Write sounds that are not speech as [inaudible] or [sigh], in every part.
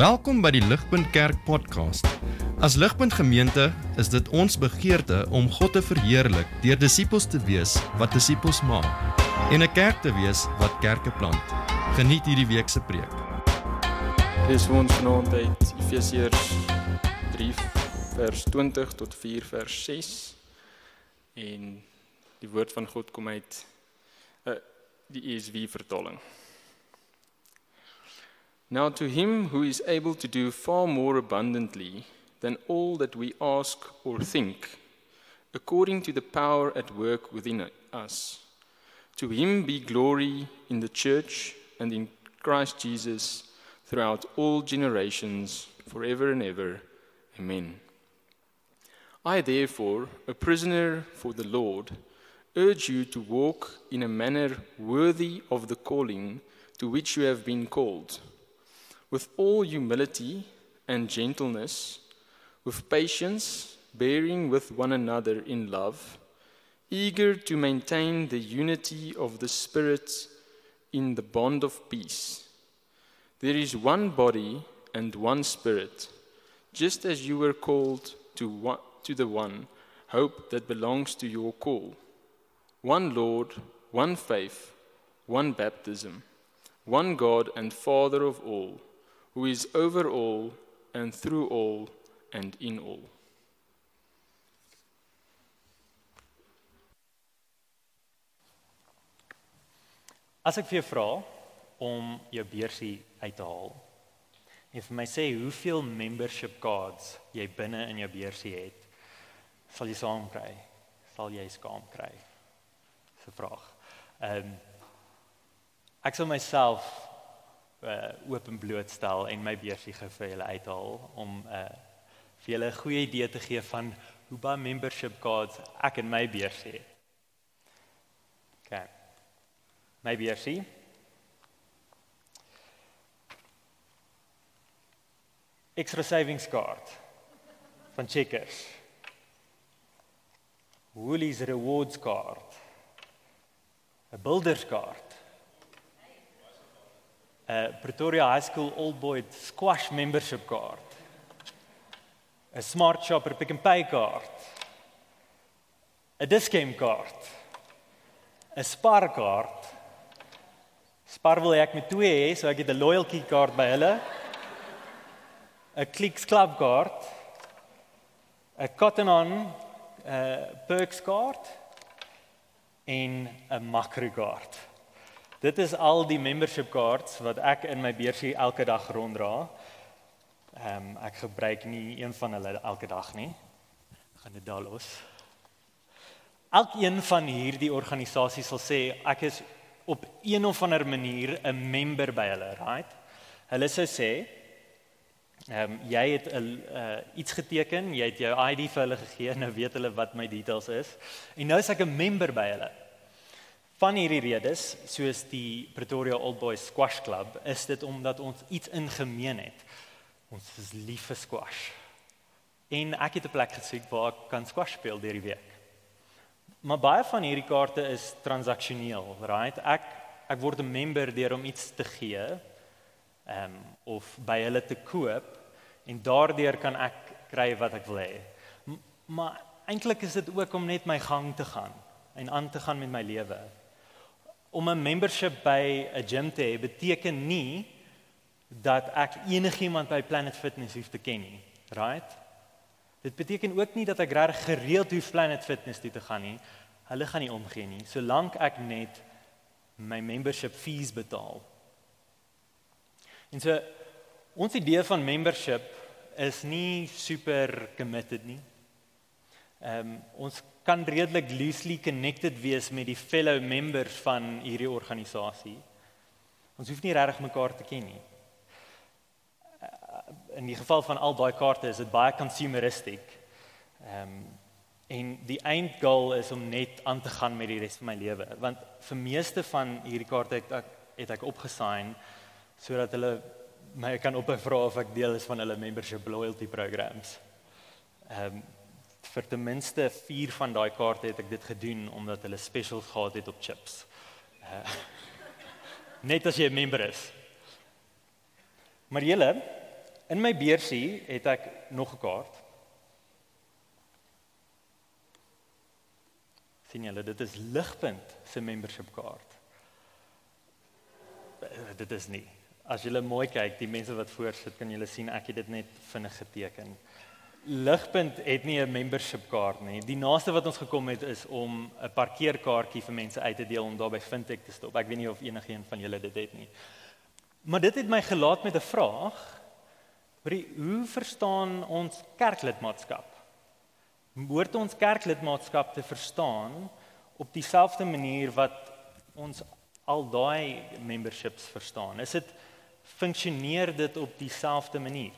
Welkom by die Ligpunt Kerk podcast. As Ligpunt Gemeente is dit ons begeerte om God te verheerlik deur disippels te wees wat disippels maak en 'n kerk te wees wat kerke plant. Geniet hierdie week se preek. Dis ons vanaand uit Efesiërs 3 vers 20 tot 4 vers 6 en die woord van God kom uit uh, die ESV vertaling. Now to him who is able to do far more abundantly than all that we ask or think according to the power at work within us to him be glory in the church and in Christ Jesus throughout all generations forever and ever. Amen. I therefore a prisoner for the Lord urge you to walk in a manner worthy of the calling to which you have been called with all humility and gentleness, with patience, bearing with one another in love, eager to maintain the unity of the Spirit in the bond of peace. There is one body and one Spirit, just as you were called to, one, to the one hope that belongs to your call. One Lord, one faith, one baptism, one God and Father of all who is over all and through all and in all. As ek vir jou vra om jou beursie uit te haal en vir my sê hoeveel membership cards jy binne in jou beursie het, sal jy saam kry? Sal jy skaam kry? Dis 'n vraag. Ehm um, ek sal myself uh oop en blootstel en my beursie gou vir julle uithaal om uh vir julle 'n goeie idee te gee van hoe baie membership cards ek in my beursie het. OK. My beursie. Extra savings card van Checkers. Woolies rewards card. 'n Builders kaart 'n Pretoria High School Old Boy squash membership kaart. 'n Smart Shopper Pick n Pay kaart. 'n Discount kaart. 'n Spar kaart. Spar wil ek met twee hê, so ek het 'n loyalty kaart by hulle. 'n Clicks Club kaart. 'n Cotton On 'n uh, Perks kaart en 'n Makro kaart. Dit is al die membership cards wat ek in my beursie elke dag ronddra. Ehm um, ek gebruik nie een van hulle elke dag nie. Ek gaan dit daar los. Elkeen van hierdie organisasies sal sê ek is op een of ander manier 'n member by hulle, right? Hulle sou sê ehm um, jy het 'n uh, iets geteken, jy het jou ID vir hulle gegee, nou weet hulle wat my details is. En nou is ek 'n member by hulle. Van hierdie redes, soos die Pretoria Old Boys Squash Club, is dit omdat ons iets in gemeen het. Ons is lief vir squash. En ek het 'n plek gesoek waar ek kan squash speel deur die week. Maar baie van hierdie kaarte is transaksioneel, right? Ek ek word 'n member deur om iets te gee, ehm um, of by hulle te koop en daardeur kan ek kry wat ek wil hê. Maar eintlik is dit ook om net my gang te gaan en aan te gaan met my lewe om 'n membership by 'n gym te hê beteken nie dat ek enigiemand by Planet Fitness hoef te ken nie. Right? Dit beteken ook nie dat ek reg gereeld hoef Planet Fitness toe te gaan nie. Hulle gaan nie omgee nie solank ek net my membership fees betaal. En so ons idee van membership is nie super committed nie. Ehm um, ons kan redelik loosely connected wees met die fellow members van hierdie organisasie. Ons hoef nie regtig mekaar te ken nie. Eh, in die geval van al daai kaarte is dit baie consumeristic. Ehm um, en die eindgoal is om net aan te gaan met die res van my lewe, want vir meeste van hierdie kaarte het ek het ek opgesign sodat hulle my kan opvra of ek deel is van hulle membership loyalty programs. Ehm um, vir ten minste 4 van daai kaarte het ek dit gedoen omdat hulle specials gehad het op chips. Uh, [laughs] net as jy 'n member is. Maar julle, In my beursie het ek nog 'n kaart. sien julle, dit is ligpunt se membership kaart. Eh, dit is nie. As julle mooi kyk, die mense wat voor sit, kan julle sien ek het dit net vinnig geteken. Ligpunt het nie 'n membership kaart nie. Die naaste wat ons gekom het is om 'n parkeerkaartjie vir mense uit te deel om daar by Fintech te stop. Ek weet nie of enigiemand van julle dit het nie. Maar dit het my gelaat met 'n vraag. Hoe verstaan ons kerklidmaatskap? Behoort ons kerklidmaatskap te verstaan op dieselfde manier wat ons al daai memberships verstaan? Is dit funksioneer dit op dieselfde manier?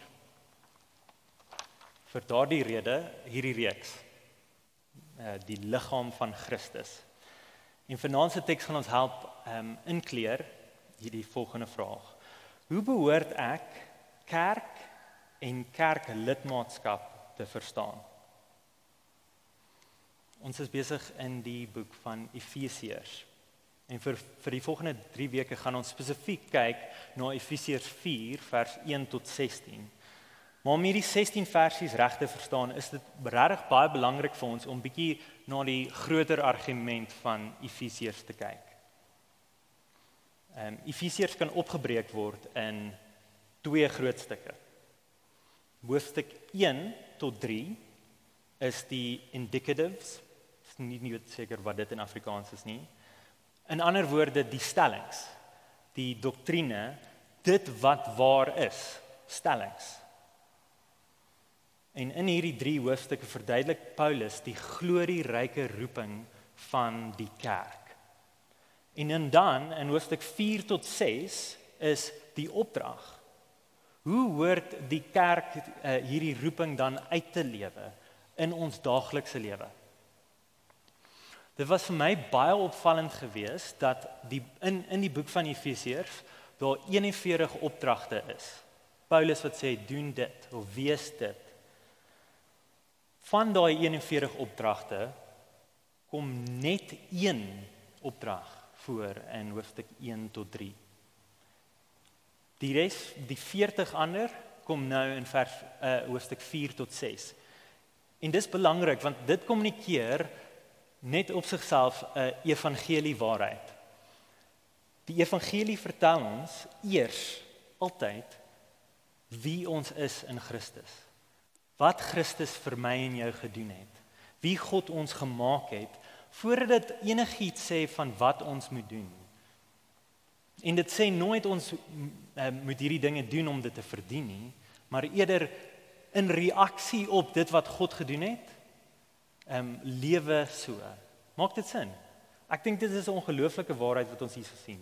Vir daardie rede hierdie reeks uh die liggaam van Christus. En vanaand se teks gaan ons help um inkleer hierdie volgende vraag. Hoe behoort ek kerk en kerklidmaatskap te verstaan? Ons is besig in die boek van Efesiërs. En vir vir die volgende 3 weke gaan ons spesifiek kyk na Efesiërs 4 vers 1 tot 16. Maar om hierdie 16 versies reg te verstaan, is dit regtig baie belangrik vir ons om bietjie na die groter argument van Efesiërs te kyk. Ehm um, Efesiërs kan opgebreek word in twee groot stukke. Hoofstuk 1 tot 3 is die indicatives. Ek is nie nie seker wat dit in Afrikaans is nie. In ander woorde die stellings, die doktrine, dit wat waar is, stellings. En in hierdie 3 hoofstukke verduidelik Paulus die glorieryke roeping van die kerk. En dan in hoofstuk 4 tot 6 is die opdrag. Hoe hoort die kerk uh, hierdie roeping dan uit te lewe in ons daaglikse lewe? Dit was vir my baie opvallend geweest dat die in in die boek van Efesiërs daar 41 opdragte is. Paulus wat sê doen dit of wees dit Van daai 41 opdragte kom net een opdrag voor in hoofstuk 1 tot 3. Die res, die 40 ander kom nou in vers uh hoofstuk 4 tot 6. En dis belangrik want dit kommunikeer net op sigself 'n uh, evangelie waarheid. Die evangelie vertel ons eers altyd wie ons is in Christus wat Christus vir my en jou gedoen het. Wie God ons gemaak het voordat dit enigiets sê van wat ons moet doen. En dit sê nooit ons uh, moet hierdie dinge doen om dit te verdien nie, maar eerder in reaksie op dit wat God gedoen het. Ehm um, lewe so. Maak dit sin? Ek dink dit is 'n ongelooflike waarheid wat ons hier sien.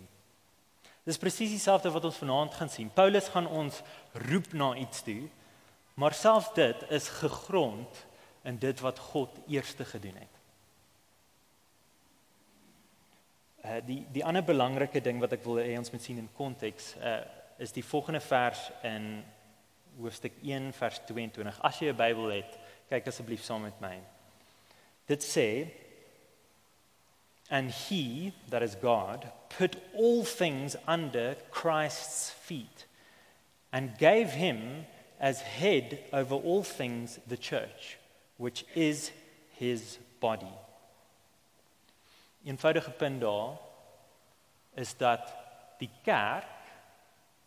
Dis presies dieselfde wat ons vanaand gaan sien. Paulus gaan ons roep na iets toe Maar selfs dit is gegrond in dit wat God eerste gedoen het. Uh die die ander belangrike ding wat ek wil hê ons moet sien in konteks uh is die volgende vers in hoofstuk 1 vers 22. As jy 'n Bybel het, kyk asseblief saam met my. Dit sê and he that is God put all things under Christ's feet and gave him as head over all things the church, which is his body. Eenvoudige punt daar is dat die kerk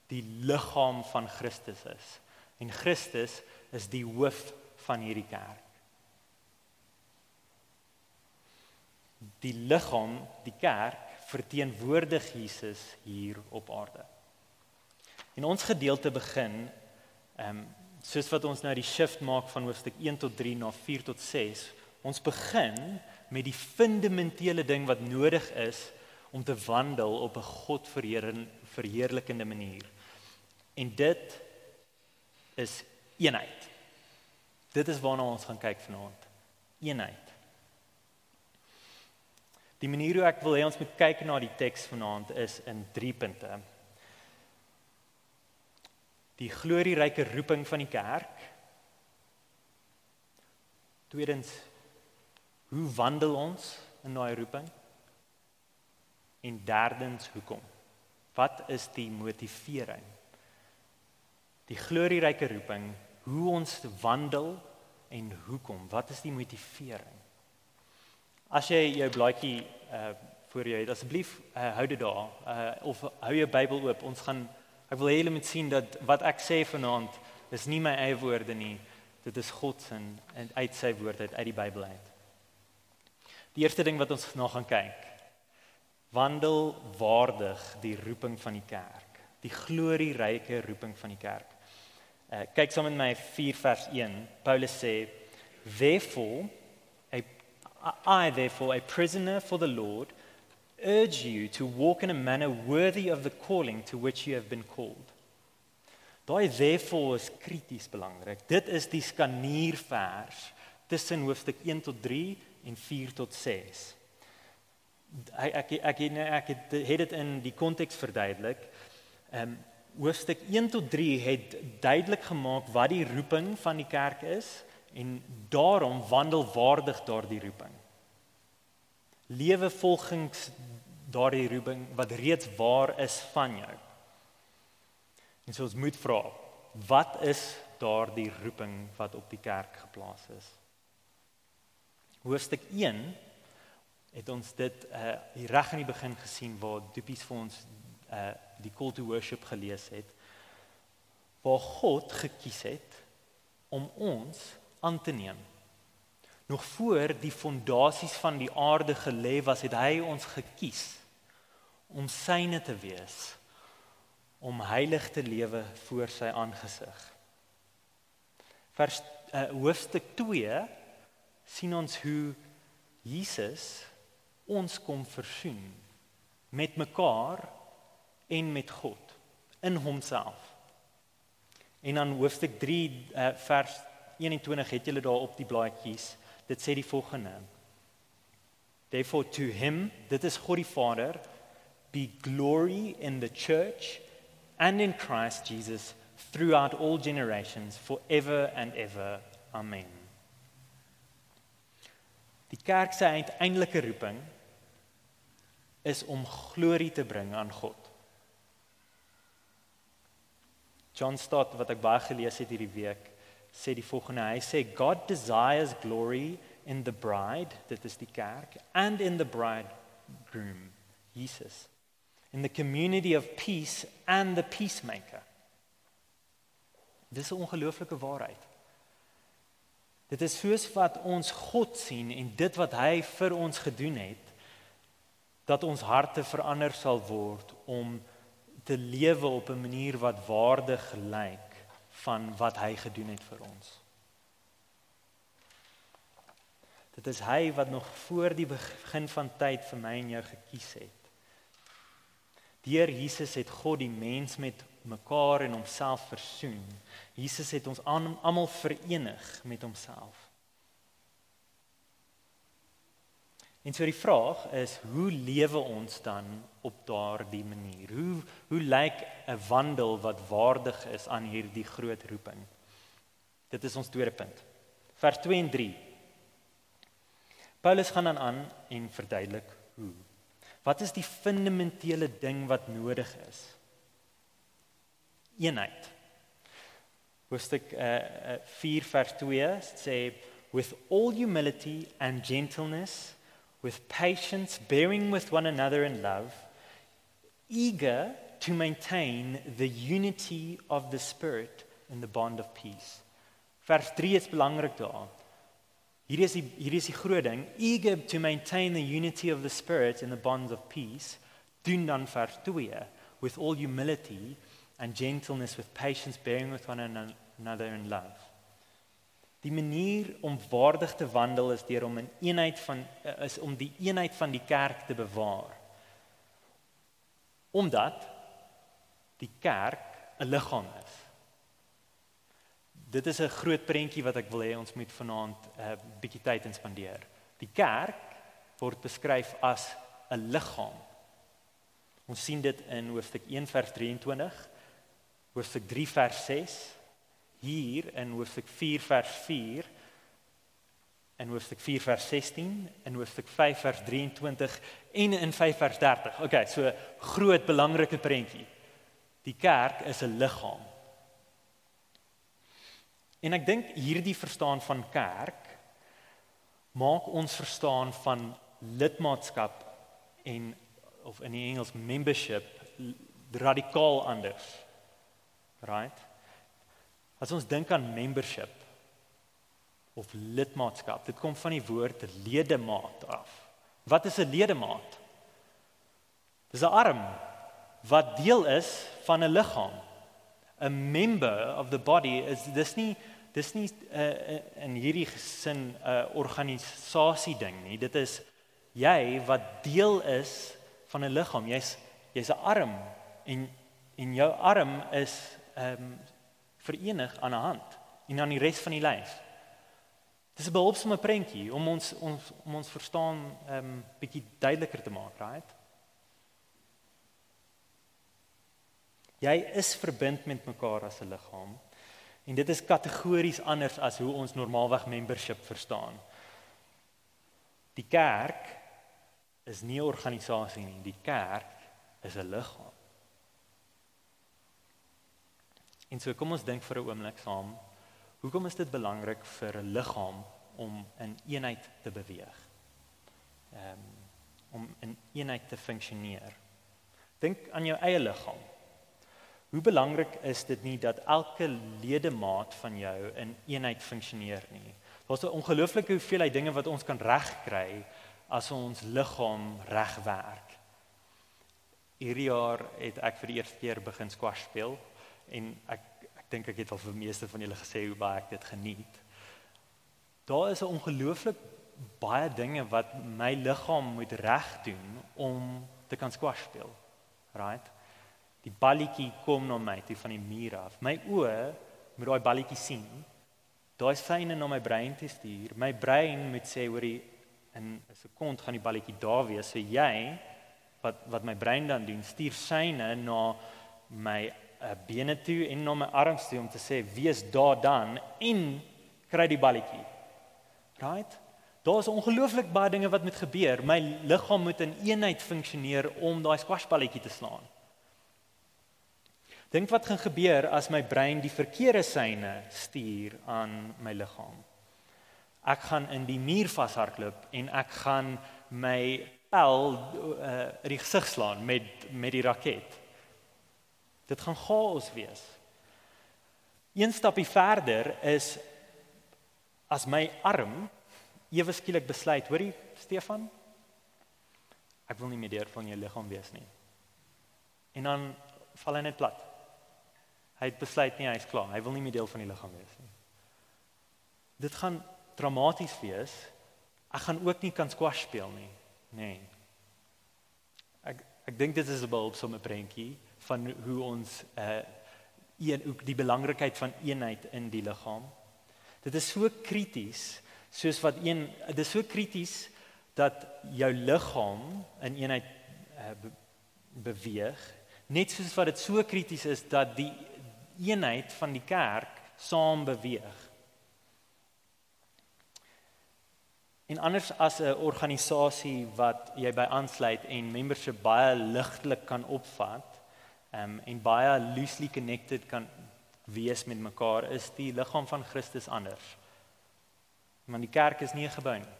die liggaam van Christus is en Christus is die hoof van hierdie kerk. Die liggaam, die kerk verteenwoordig Jesus hier op aarde. En ons gedeelte begin Ehm um, soos wat ons nou die shift maak van hoofstuk 1 tot 3 na 4 tot 6, ons begin met die fundamentele ding wat nodig is om te wandel op 'n God verheerlikende manier. En dit is eenheid. Dit is waarna ons gaan kyk vanaand. Eenheid. Die manier hoe ek wil hê ons moet kyk na die teks vanaand is in 3 punte die glorieryke roeping van die kerk. Tweedens, hoe wandel ons in daai roeping? En derdens, hoekom? Wat is die motivering? Die glorieryke roeping, hoe ons wandel en hoekom? Wat is die motivering? As jy jou blaadjie uh voor jou het, asseblief uh, hou dit daar uh of hou jou Bybel oop. Ons gaan ek wil hê julle moet sien dat wat ek sê vanaand is nie my eie woorde nie. Dit is God se en uit sy woord uit uit die Bybel uit. Die eerste ding wat ons na gaan kyk. Wandel waardig die roeping van die kerk. Die glorieryke roeping van die kerk. Uh, kyk saam met my 4 vers 1. Paulus sê: "Therefore a I therefore a prisoner for the Lord urge you to walk in a manner worthy of the calling to which you have been called." Daai therefore is krities belangrik. Dit is die skaniervers tussen hoofstuk 1 tot 3 en 4 tot 6. Ek ek ek ek, het, het dit in die konteks verduidelik. Ehm um, hoofstuk 1 tot 3 het duidelik gemaak wat die roeping van die kerk is en daarom wandel waardig daardie roeping. Lewe volgens daardie roeping wat reeds waar is van jou. En so ons moet vra, wat is daardie roeping wat op die kerk geplaas is? Hoofstuk 1 het ons dit uh reg aan die begin gesien waar Dopies vir ons uh die call to worship gelees het waar God gekies het om ons aan te neem. Nog voor die fondasies van die aarde gelê was, het hy ons gekies om syne te wees, om heilig te lewe voor sy aangesig. Vers uh, hoofstuk 2 sien ons hoe Jesus ons kom versoen met mekaar en met God in homself. En dan hoofstuk 3 uh, eh, vers 21 het julle daar op die blaadjies. Dit sê die volgende: Therefore to him, dit is God die Vader, be glory in the church and in Christ Jesus throughout all generations forever and ever. Amen. Die kerk se uiteindelike roeping is om glorie te bring aan God. John Stott wat ek baie gelees het hierdie week, sê die volgende, hy sê God desires glory in the bride, dit is die kerk, and in the bridegroom, Jesus. In the community of peace and the peacemaker. Dis 'n ongelooflike waarheid. Dit is soos wat ons God sien en dit wat hy vir ons gedoen het dat ons harte verander sal word om te lewe op 'n manier wat waardig lyk van wat hy gedoen het vir ons. Dit is hy wat nog voor die begin van tyd vir my en jou gekies het. Deur Jesus het God die mens met mekaar en homself versoen. Jesus het ons almal verenig met homself. En so die vraag is hoe lewe ons dan op daardie manier? Hoe hoe lyk 'n wandel wat waardig is aan hierdie groot roeping? Dit is ons tweede punt. Vers 2 en 3. Paulus gaan dan aan en verduidelik hoe. Wat is die fundamentele ding wat nodig is? eenheid. Hoofstuk uh, uh, 4 vers 2 sê with all humility and gentleness with patience bearing with one another in love eager to maintain the unity of the spirit in the bond of peace. Vers 3 is belangrik daar. Hier is die hier is die groot ding eager to maintain the unity of the spirit in the bonds of peace. Doen dan vers 2 with all humility and gentleness with patience bearing with one another in love. Die manier om waardig te wandel is deur om 'n een eenheid van is om die eenheid van die kerk te bewaar. Omdat die kerk 'n liggaam is. Dit is 'n groot prentjie wat ek wil hê ons moet vanaand 'n uh, bietjie tyd in spandeer. Die kerk word beskryf as 'n liggaam. Ons sien dit in hoofstuk 1 vers 23 hoofstuk 3 vers 6 hier in hoofstuk 4 vers 4 in hoofstuk 4 vers 16 in hoofstuk 5 vers 23 en in 5 vers 30. Okay, so groot belangrike prentjie. Die kerk is 'n liggaam. En ek dink hierdie verstaan van kerk maak ons verstaan van lidmaatskap en of in die Engels membership radikaal anders. Right? As ons dink aan membership of lidmaatskap, dit kom van die woord ledemaat af. Wat is 'n ledemaat? Dis 'n arm wat deel is van 'n liggaam. A member of the body is dis nie dis nie uh, in hierdie gesin 'n uh, organisasie ding nie. Dit is jy wat deel is van 'n liggaam. Jy's jy's 'n arm en en jou arm is ehm um, verenig aan 'n hand en aan die res van die lyf. Dis 'n behulpsame prentjie om ons ons om ons verstaan ehm um, bietjie duideliker te maak, right? Jy is verbind met mekaar as 'n liggaam. En dit is kategories anders as hoe ons normaalweg membership verstaan. Die kerk is nie 'n organisasie nie, die kerk is 'n liggaam. En so kom ons dink vir 'n oomblik saam, hoekom is dit belangrik vir 'n liggaam om in eenheid te beweeg? Ehm um, om in eenheid te funksioneer. Dink aan jou eie liggaam. Hoe belangrik is dit nie dat elke ledemaat van jou in eenheid funksioneer nie? Daar's 'n ongelooflike hoeveelheid dinge wat ons kan regkry as ons liggaam reg werk. Hierdie jaar het ek vir die eerste keer begin squash speel en ek ek dink ek het al vir meeste van julle gesê hoe baie ek dit geniet. Daar is 'n ongelooflik baie dinge wat my liggaam moet reg doen om te kan squash speel. Right? Die balletjie kom na my toe van die muur af. My oë moet daai balletjie sien. Daai syne na my brein te stuur. My brein moet sê hoorie in 'n sekond gaan die balletjie daar wees. So jy wat wat my brein dan doen, stuur syne na my bene toe en na my arms toe om te sê wees daar dan en kry die balletjie. Right? Daar's ongelooflik baie dinge wat moet gebeur. My liggaam moet in eenheid funksioneer om daai squashballetjie te slaan. Dink wat gaan gebeur as my brein die verkeerde syne stuur aan my liggaam. Ek gaan in die muur vashardloop en ek gaan my pel uh, in die gesig slaan met met die raket. Dit gaan chaos wees. Een stapie verder is as my arm ewe skielik besluit, hoorie Stefan, ek wil nie meer deur van jou liggaam wees nie. En dan val hy net plat. Hy het besluit nie hy's klaar. Hy wil nie meer deel van die liggaam wees nie. Dit gaan dramaties wees. Ek gaan ook nie kan squash speel nie. Nee. Ek ek dink dit is 'n behulpsame prentjie van hoe ons uh een ook die belangrikheid van eenheid in die liggaam. Dit is so krities soos wat een dit is so krities dat jou liggaam in eenheid uh, be, beweeg net soos wat dit so krities is dat die eenheid van die kerk saam beweeg. En anders as 'n organisasie wat jy by aansluit en membership baie ligtelik kan opvat, um, en baie loosely connected kan wees met mekaar, is die liggaam van Christus anders. Want die kerk is nie 'n gebou nie.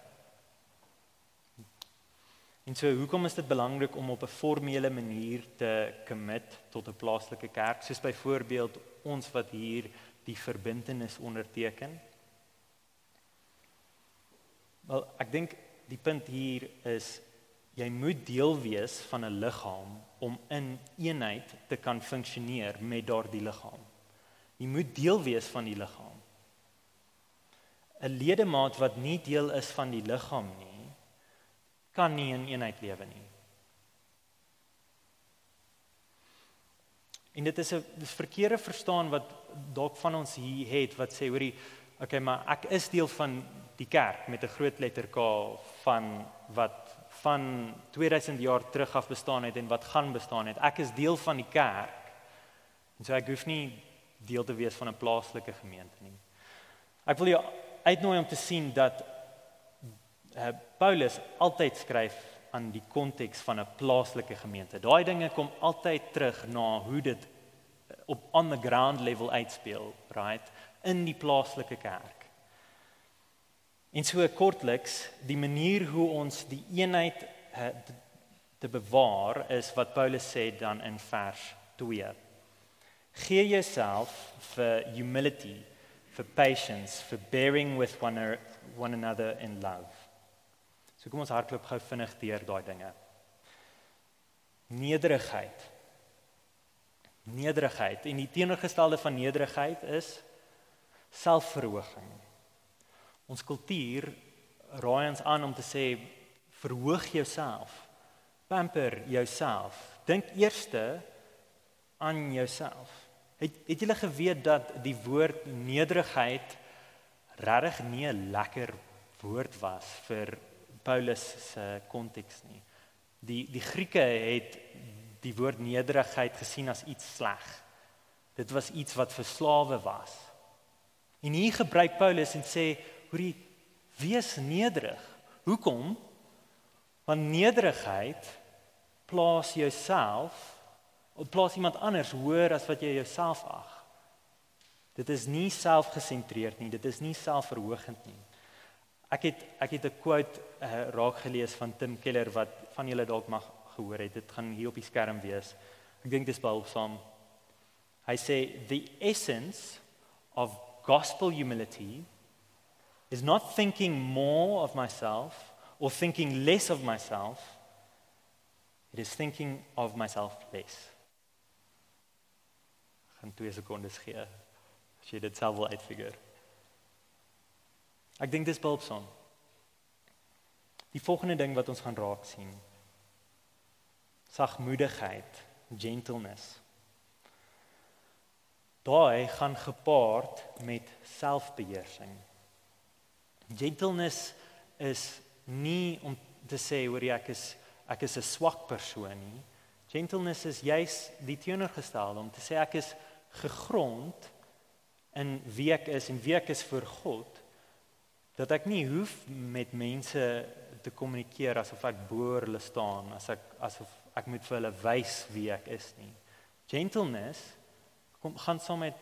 En so hoekom is dit belangrik om op 'n formele manier te commit tot 'n plaaslike kerk soos byvoorbeeld ons wat hier die verbintenis onderteken? Wel, ek dink die punt hier is jy moet deel wees van 'n liggaam om in eenheid te kan funksioneer met daardie liggaam. Jy moet deel wees van die liggaam. 'n Ledemaat wat nie deel is van die liggaam nie, kan nie in eenheid lewe nie. En dit is 'n verkeerde verstaan wat dalk van ons hier het wat sê hoorie, okay, maar ek is deel van die kerk met 'n groot letter K van wat van 2000 jaar terug af bestaan het en wat gaan bestaan het. Ek is deel van die kerk. En so ek hoef nie deel te wees van 'n plaaslike gemeente nie. Ek wil jou uitnooi om te sien dat uh, Paulus altyd skryf aan die konteks van 'n plaaslike gemeente. Daai dinge kom altyd terug na hoe dit eh, op on the ground level uitspeel, right? in die plaaslike kerk. En so kortliks, die manier hoe ons die eenheid uh, te bewaar is wat Paulus sê dan in vers 2. Gee jouself vir humility, for patience, for bearing with one, er, one another in love. So kom ons hardloop gou vinnig deur daai dinge. Nederigheid. Nederigheid en die teenoorgestelde van nederigheid is selfverhoging. Ons kultuur raai ons aan om te sê verhoog jouself. Pamper jouself. Dink eerste aan jouself. Het het julle geweet dat die woord nederigheid regtig nie 'n lekker woord was vir Paulus se konteks nie. Die die Grieke het die woord nederigheid gesien as iets sleg. Dit was iets wat vir slawe was. En hier gebruik Paulus en sê, "Hoerie, wees nederig." Hoekom? Want nederigheid plaas jouself of plaas iemand anders hoër as wat jy jouself ag. Dit is nie selfgesentreerd nie, dit is nie selfverhogend nie. Ek het ek het 'n quote uh, raak gelees van Tim Keller wat van julle dalk mag gehoor het. Dit gaan hier op die skerm wees. Ek dink dit is behulpsaam. Hy sê the essence of gospel humility is not thinking more of myself or thinking less of myself. It is thinking of myself less gaan 2 sekondes gee as jy dit self wil uitfigure. Ek dink dis behulpsaam. Die volgende ding wat ons gaan raak sien. Sagmoedigheid, gentleness. Daai gaan gepaard met selfbeheersing. Gentleness is nie om te sê hoor ek is ek is 'n swak persoon nie. Gentleness is juis die teenoorgestelde om te sê ek is gegrond in wie ek is en wie ek is vir God dat ek nie hoef met mense te kommunikeer asof ek bo hulle staan as ek asof ek moet vir hulle wys wie ek is nie. Gentleness kom gaan saam met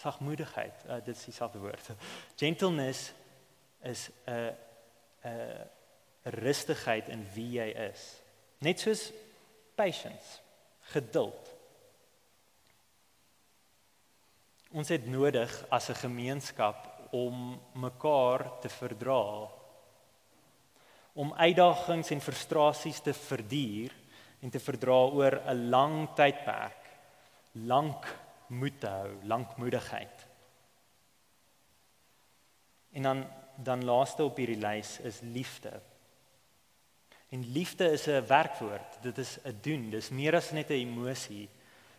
sagmoedigheid. Uh, dit is dieselfde woord. Gentleness is 'n 'n rustigheid in wie jy is net soos patience geduld Ons het nodig as 'n gemeenskap om mekaar te verdra. Om uitdagings en frustrasies te verduur en te verdra oor 'n lang tydperk. Lank moet hou, lankmoedigheid. En dan dan laaste op hierdie lys is liefde. En liefde is 'n werkwoord. Dit is 'n doen. Dis meer as net 'n emosie.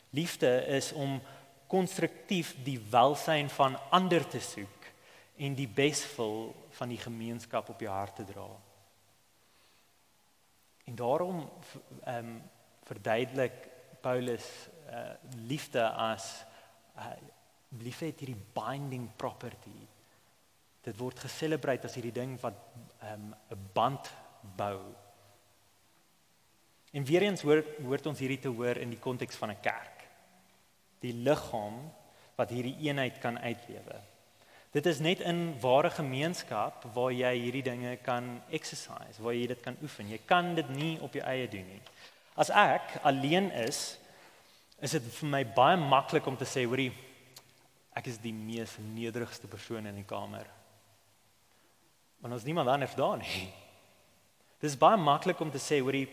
Liefde is om konstruktief die welsyn van ander te soek en die beswil van die gemeenskap op jou hart te dra. En daarom ehm um, verduidelik Paulus uh, liefde as uh, liefde het hierdie binding property. Dit word geselebreer as hierdie ding wat ehm um, 'n band bou. En weer eens hoor hoort ons hierdie te hoor in die konteks van 'n kerk die liggaam wat hierdie eenheid kan uitlewe. Dit is net in ware gemeenskap waar jy hierdie dinge kan exercise, waar jy dit kan oefen. Jy kan dit nie op jou eie doen nie. As ek alleen is, is dit vir my baie maklik om te sê, hoorie, ek is die mees nederigste persoon in die kamer. Want ons niemand anders daar nie. Dit is baie maklik om te sê, hoorie,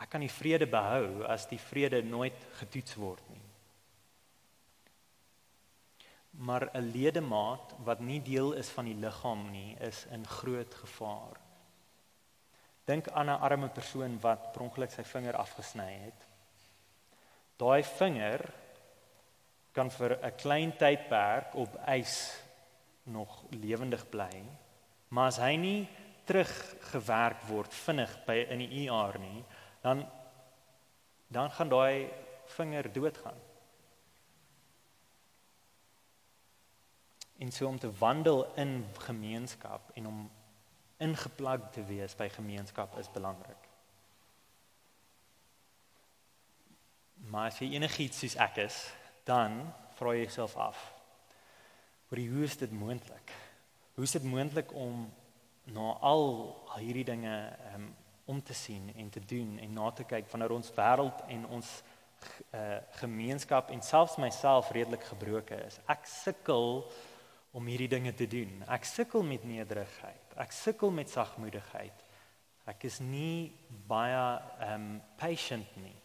Ek kan die vrede behou as die vrede nooit getoets word nie. Maar 'n ledemaat wat nie deel is van die liggaam nie, is in groot gevaar. Dink aan 'n arme persoon wat per ongeluk sy vinger afgesny het. Daai vinger kan vir 'n klein tydperk op ys nog lewendig bly, maar as hy nie teruggewerk word vinnig by in die ER nie, dan dan gaan daai vinger doodgaan. En so om te wandel in gemeenskap en om ingeplug te wees by gemeenskap is belangrik. Maar as jy enigiets soos ek is, dan vra jy jouself af. Hoe is dit moontlik? Hoe is dit moontlik om na al hierdie dinge um, om te sien en te doen en na te kyk wanneer ons wêreld en ons uh, gemeenskap en selfs myself redelik gebroke is. Ek sukkel om hierdie dinge te doen. Ek sukkel met nederigheid. Ek sukkel met sagmoedigheid. Ek is nie baie um patient nie.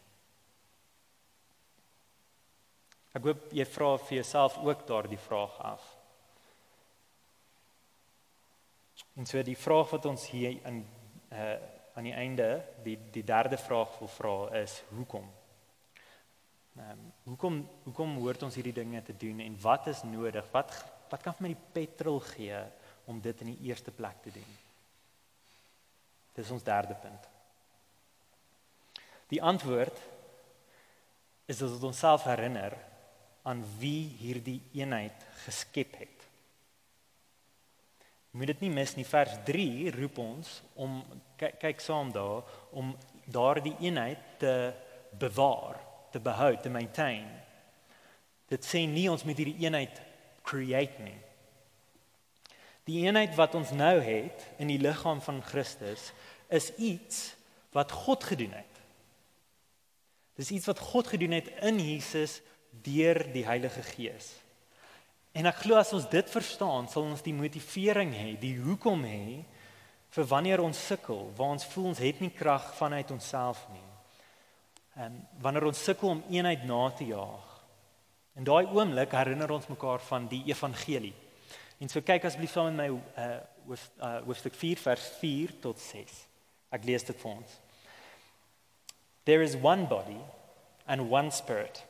Ek hoop jy vra vir jouself ook daardie vraag af. En so die vraag wat ons hier in uh aan die einde, die die derde vraag wil vra is hoekom? Ehm um, hoekom hoekom hoort ons hierdie dinge te doen en wat is nodig? Wat wat kan vir my die petrol gee om dit in die eerste plek te doen? Dis ons derde punt. Die antwoord is dat ons onsself herinner aan wie hierdie eenheid geskep het. Moet dit nie mis nie vers 3 roep ons om kyk, kyk saam daar om daardie eenheid te bewaar, te behou, te maintain. Dit sê nie ons moet hierdie eenheid create nie. Die eenheid wat ons nou het in die liggaam van Christus is iets wat God gedoen het. Dis iets wat God gedoen het in Jesus deur die Heilige Gees. En ek glo as ons dit verstaan, sal ons die motivering hê, die hoekom hê vir wanneer ons sukkel, waar ons voel ons het nie krag vanuit onsself nie. En wanneer ons sukkel om eenheid na te jaag. In daai oomblik herinner ons mekaar van die evangelie. En so kyk asseblief saam met my uh hoof uh hoofstuk 4 vers 4 tot 6. Ek lees dit vir ons. There is one body and one spirit.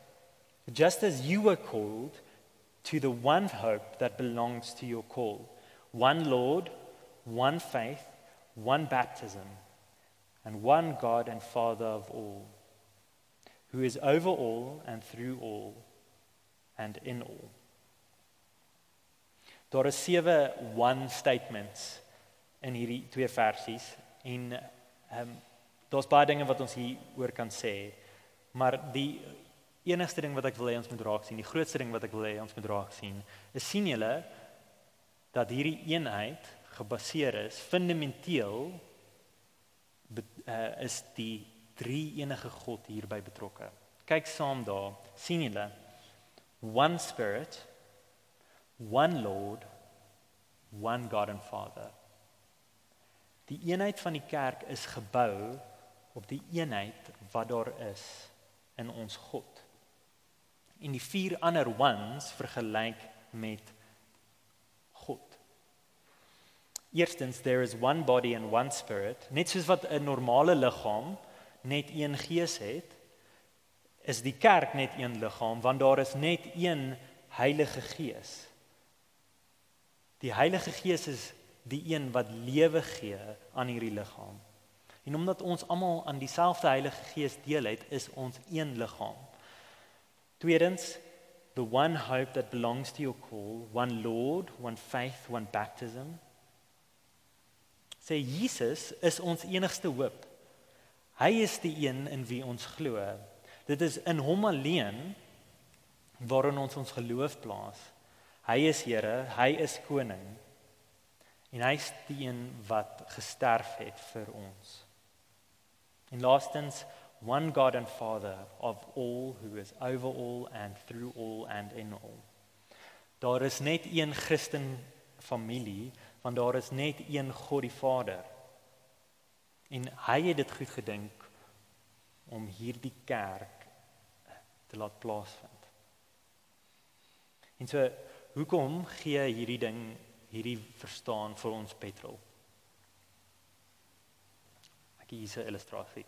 Just as you were called to the one hope that belongs to your call one Lord, one faith, one baptism, and one God and Father of all, who is over all and through all and in all. Daar is sewe one statements in hierdie twee versies en ehm um, daar's baie dinge wat ons hier oor kan sê. Maar die enigste ding wat ek wil hê ons moet raak sien, die grootste ding wat ek wil hê ons moet raak sien, is sien julle dat hierdie eenheid gebaseer is fundamenteel uh, is die drie enige God hierby betrokke. Kyk saam daar, sien julle one spirit, one lord, one God and Father. Die eenheid van die kerk is gebou op die eenheid wat daar is in ons God en die vier ander ones vergelyk met God. Eerstens there is one body and one spirit. Net soos wat 'n normale liggaam net een gees het, is die kerk net een liggaam want daar is net een Heilige Gees. Die Heilige Gees is die een wat lewe gee aan hierdie liggaam. En omdat ons almal aan dieselfde Heilige Gees deel het, is ons een liggaam. Tweedens, the one hope that belongs to your call, one Lord, one faith, one baptism. Sê Jesus is ons enigste hoop. Hy is die een in wie ons glo. Dit is in hom alleen waarin ons ons geloof plaas. Hy is Here, hy is koning. En hy is die een wat gesterf het vir ons. En laastens one God and Father of all who is over all and through all and in all. Daar is net een Christen familie, want daar is net een God die Vader. En hy het dit goed gedink om hierdie kerk te laat plaasvind. En so hoekom gee hierdie ding hierdie verstaan vir ons petrol? Ek gee 'n illustrasie.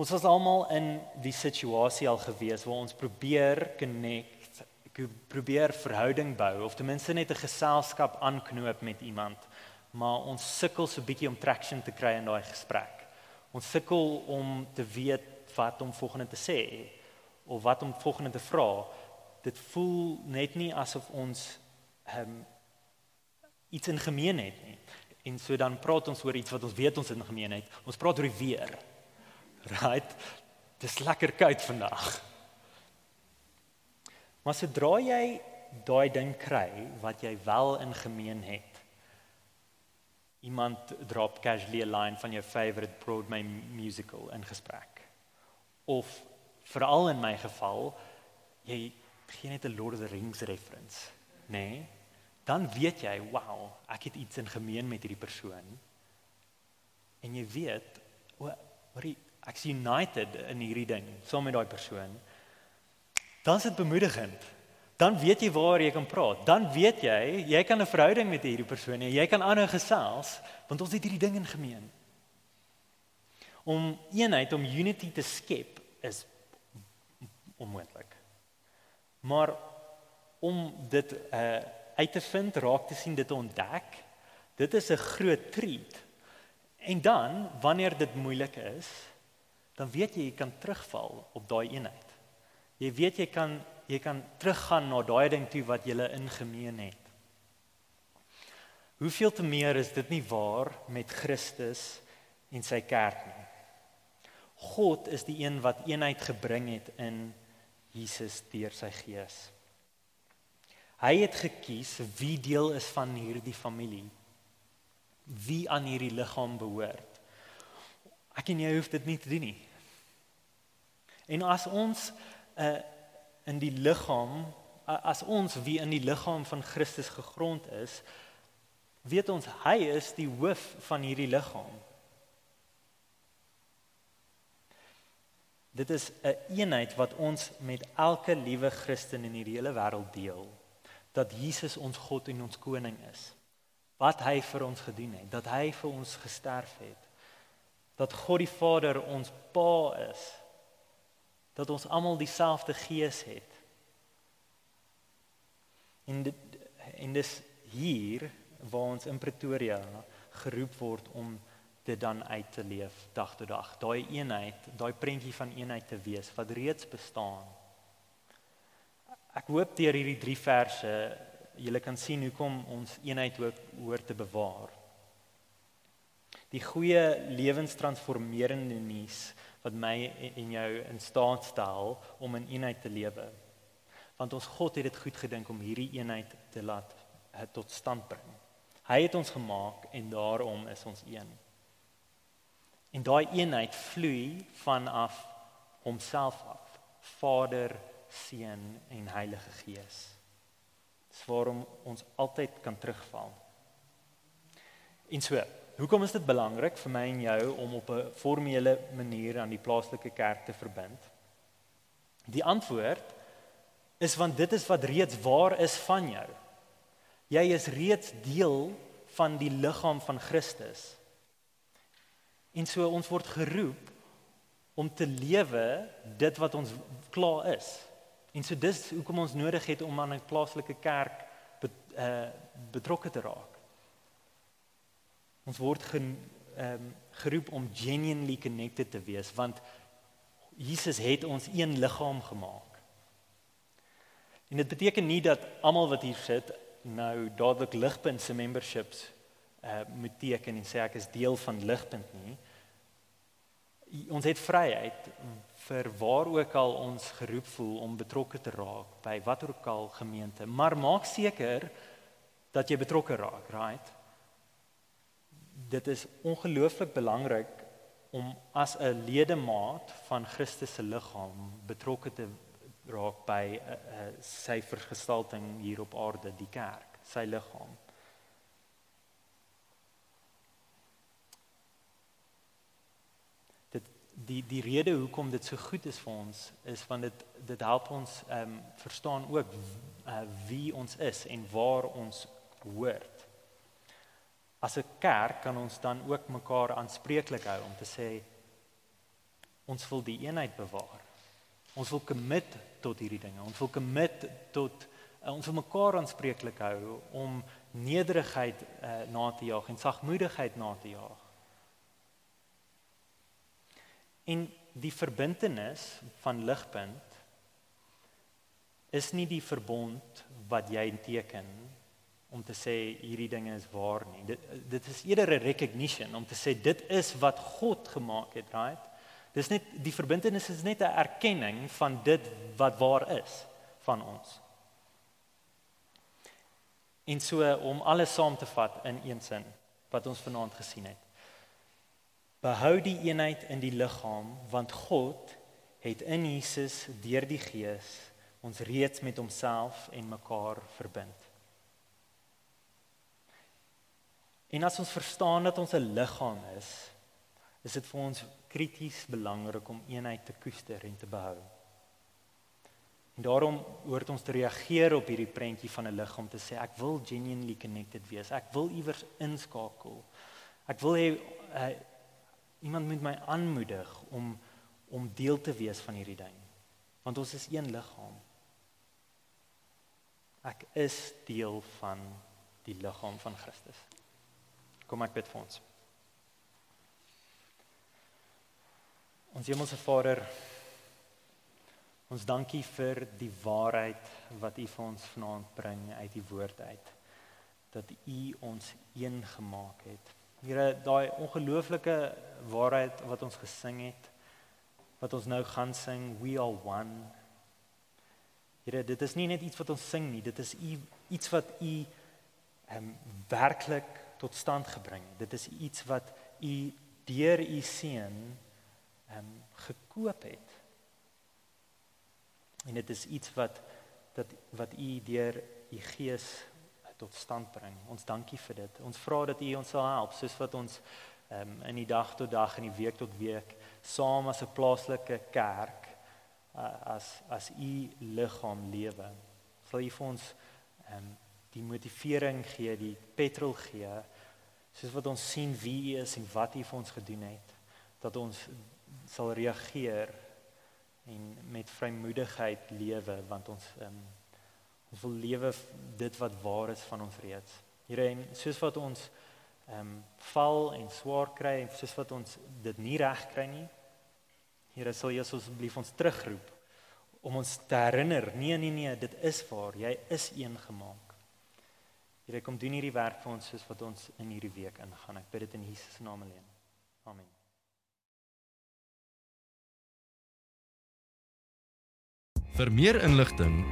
Ons was almal in die situasie al gewees waar ons probeer connect, probeer verhouding bou of ten minste net 'n geselskap aanknoop met iemand, maar ons sukkel so bietjie om traction te kry in daai gesprek. Ons sukkel om te weet wat om volgende te sê of wat om volgende te vra. Dit voel net nie asof ons um, iets in gemeen het nie. En so dan praat ons oor iets wat ons weet ons in gemeen het. Ons praat oor die weer. Right? Dis lekker koud vandag. Maar sodra jy daai ding kry wat jy wel in gemeen het. Iemand drop casually 'n line van jou favorite Broadway musical in gesprek. Of veral in my geval, jy gee net 'n Lord of the Rings reference, nê? Nee? Dan weet jy, wow, ek het iets in gemeen met hierdie persoon. En jy weet, o, hoorie, ek's united in hierdie ding saam met daai persoon. Dan is dit bemoedigend. Dan weet jy waar jy kan praat. Dan weet jy, jy kan 'n verhouding met hierdie persoon hê. Jy kan aanhou gesels want ons het hierdie ding in gemeen. Om eenheid, om unity te skep is onmoontlik. Maar om dit uh uit te vind, raak te sien, dit te ontdek, dit is 'n groot treat. En dan, wanneer dit moeilik is, dan weet jy jy kan terugval op daai eenheid. Jy weet jy kan jy kan teruggaan na daai ding toe wat jy in gemeen het. Hoeveel te meer is dit nie waar met Christus en sy kerk nie. God is die een wat eenheid gebring het in Jesus deur sy gees. Hy het gekies wie deel is van hierdie familie. Wie aan hierdie liggaam behoort. Ek en jy hoef dit nie te doen nie. En as ons uh in die liggaam as ons wie in die liggaam van Christus gegrond is, weet ons hy is die hoof van hierdie liggaam. Dit is 'n een eenheid wat ons met elke liewe Christen in hierdie hele wêreld deel. Dat Jesus ons God en ons koning is. Wat hy vir ons gedoen het, dat hy vir ons gesterf het. Dat God die Vader ons Pa is. Dat ons almal dieselfde gees het. En dit en dis hier waar ons in Pretoria geroep word om dit dan uit te leef dag tot dag. Daai eenheid, daai prentjie van eenheid te wees wat reeds bestaan. Ek hoop deur hierdie 3 verse julle kan sien hoekom ons eenheid hoort te bewaar. Die goeie lewenstransformerende nuus wat my en jou in staat stel om in eenheid te lewe. Want ons God het dit goed gedink om hierdie eenheid te laat eh, tot stand bring. Hy het ons gemaak en daarom is ons een. En daai eenheid vloei vanaf homself af. Vader, Seun en Heilige Gees. Dis waarom ons altyd kan terugval. En so, hoekom is dit belangrik vir my en jou om op 'n formele manier aan die plaaslike kerk te verbind? Die antwoord is want dit is wat reeds waar is van jou. Jy is reeds deel van die liggaam van Christus. En so ons word geroep om te lewe dit wat ons klaar is. En so dis hoekom ons nodig het om aan 'n plaaslike kerk bet, uh, betrokke te raak. Ons word gen, um, geroep om genuinely connected te wees want Jesus het ons een liggaam gemaak. En dit beteken nie dat almal wat hier sit nou dadelik ligpunt se memberships uh moet teken en sê ek is deel van ligpunt nie. Ons het vryheid vir waar ook al ons geroep voel om betrokke te raak by watter ook al gemeente, maar maak seker dat jy betrokke raak, right? Dit is ongelooflik belangrik om as 'n ledemaat van Christus se liggaam betrokke te raak by uh, uh, sy vergestalting hier op aarde, die kerk, sy liggaam. die die rede hoekom dit so goed is vir ons is want dit dit help ons ehm um, verstaan ook uh, wie ons is en waar ons hoort. As 'n kerk kan ons dan ook mekaar aanspreeklik hou om te sê ons wil die eenheid bewaar. Ons wil commit tot hierdie dinge. Ons wil commit tot uh, ons wil mekaar aanspreeklik hou om nederigheid uh, na te jaag en sagmoedigheid na te jaag. En die verbintenis van ligpunt is nie die verbond wat jy teken om te sê hierdie dinge is waar nie. Dit dit is eerder 'n recognition om te sê dit is wat God gemaak het, right? Dis net die verbintenis is net 'n erkenning van dit wat waar is van ons. En so om alles saam te vat in een sin wat ons vanaand gesien het. Behou die eenheid in die liggaam want God het in Jesus deur die Gees ons reeds met homself en mekaar verbind. En as ons verstaan dat ons 'n liggaam is, is dit vir ons krities belangrik om eenheid te koester en te behou. En daarom hoort ons te reageer op hierdie prentjie van 'n liggaam te sê ek wil genuinely connected wees. Ek wil iewers inskakel. Ek wil hê uh, iemand moet my aanmoedig om om deel te wees van hierdie ding. Want ons is een liggaam. Ek is deel van die liggaam van Christus. Kom ek bid vir ons. Ons Hemelse Vader, Ons dankie vir die waarheid wat U vir ons vanaand bring uit die woord uit. Dat U ons een gemaak het. Here, daai ongelooflike waarheid wat ons gesing het, wat ons nou gaan sing, we are one. Here, dit is nie net iets wat ons sing nie, dit is U iets wat U ehm werklik tot stand gebring het. Dit is iets wat U deur U seun ehm gekoop het En dit is iets wat dat wat u deur u gees tot stand bring. Ons dankie vir dit. Ons vra dat u ons sal help soos wat ons um, in die dag tot dag en die week tot week saam as 'n plaaslike kerk uh, as as u liggaam lewe. Sal u vir ons um, die motivering gee, die petrol gee soos wat ons sien wie u is en wat u vir ons gedoen het dat ons sal reageer en met vrymoedigheid lewe want ons um, ons wil lewe dit wat waar is van ons reeds. Here en soos wat ons ehm um, val en swaar kry en soos wat ons dit nie reg kry nie. Here sal jy asseblief ons terugroep om ons te herinner, nee nee nee, dit is waar, jy is een gemaak. Here kom doen hierdie werk vir ons soos wat ons in hierdie week ingaan. Ek bid dit in Jesus se naam alleen. Amen. Vir meer inligting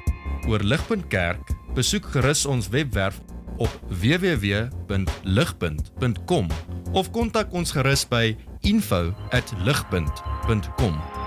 oor Ligpunt Kerk, besoek gerus ons webwerf op www.ligpunt.com of kontak ons gerus by info@ligpunt.com